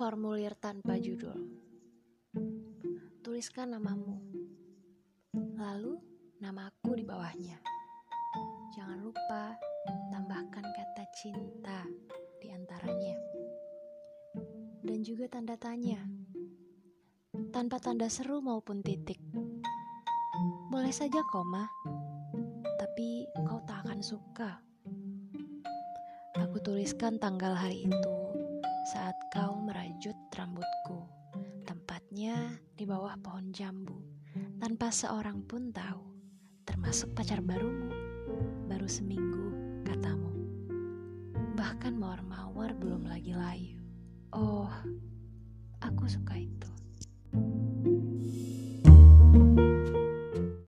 Formulir tanpa judul. Tuliskan namamu. Lalu namaku di bawahnya. Jangan lupa tambahkan kata cinta di antaranya. Dan juga tanda tanya. Tanpa tanda seru maupun titik. Boleh saja koma, tapi kau tak akan suka. Aku tuliskan tanggal hari itu saat kau merajut rambutku, tempatnya di bawah pohon jambu, tanpa seorang pun tahu, termasuk pacar barumu, baru seminggu, katamu. Bahkan mawar-mawar belum lagi layu. Oh, aku suka itu.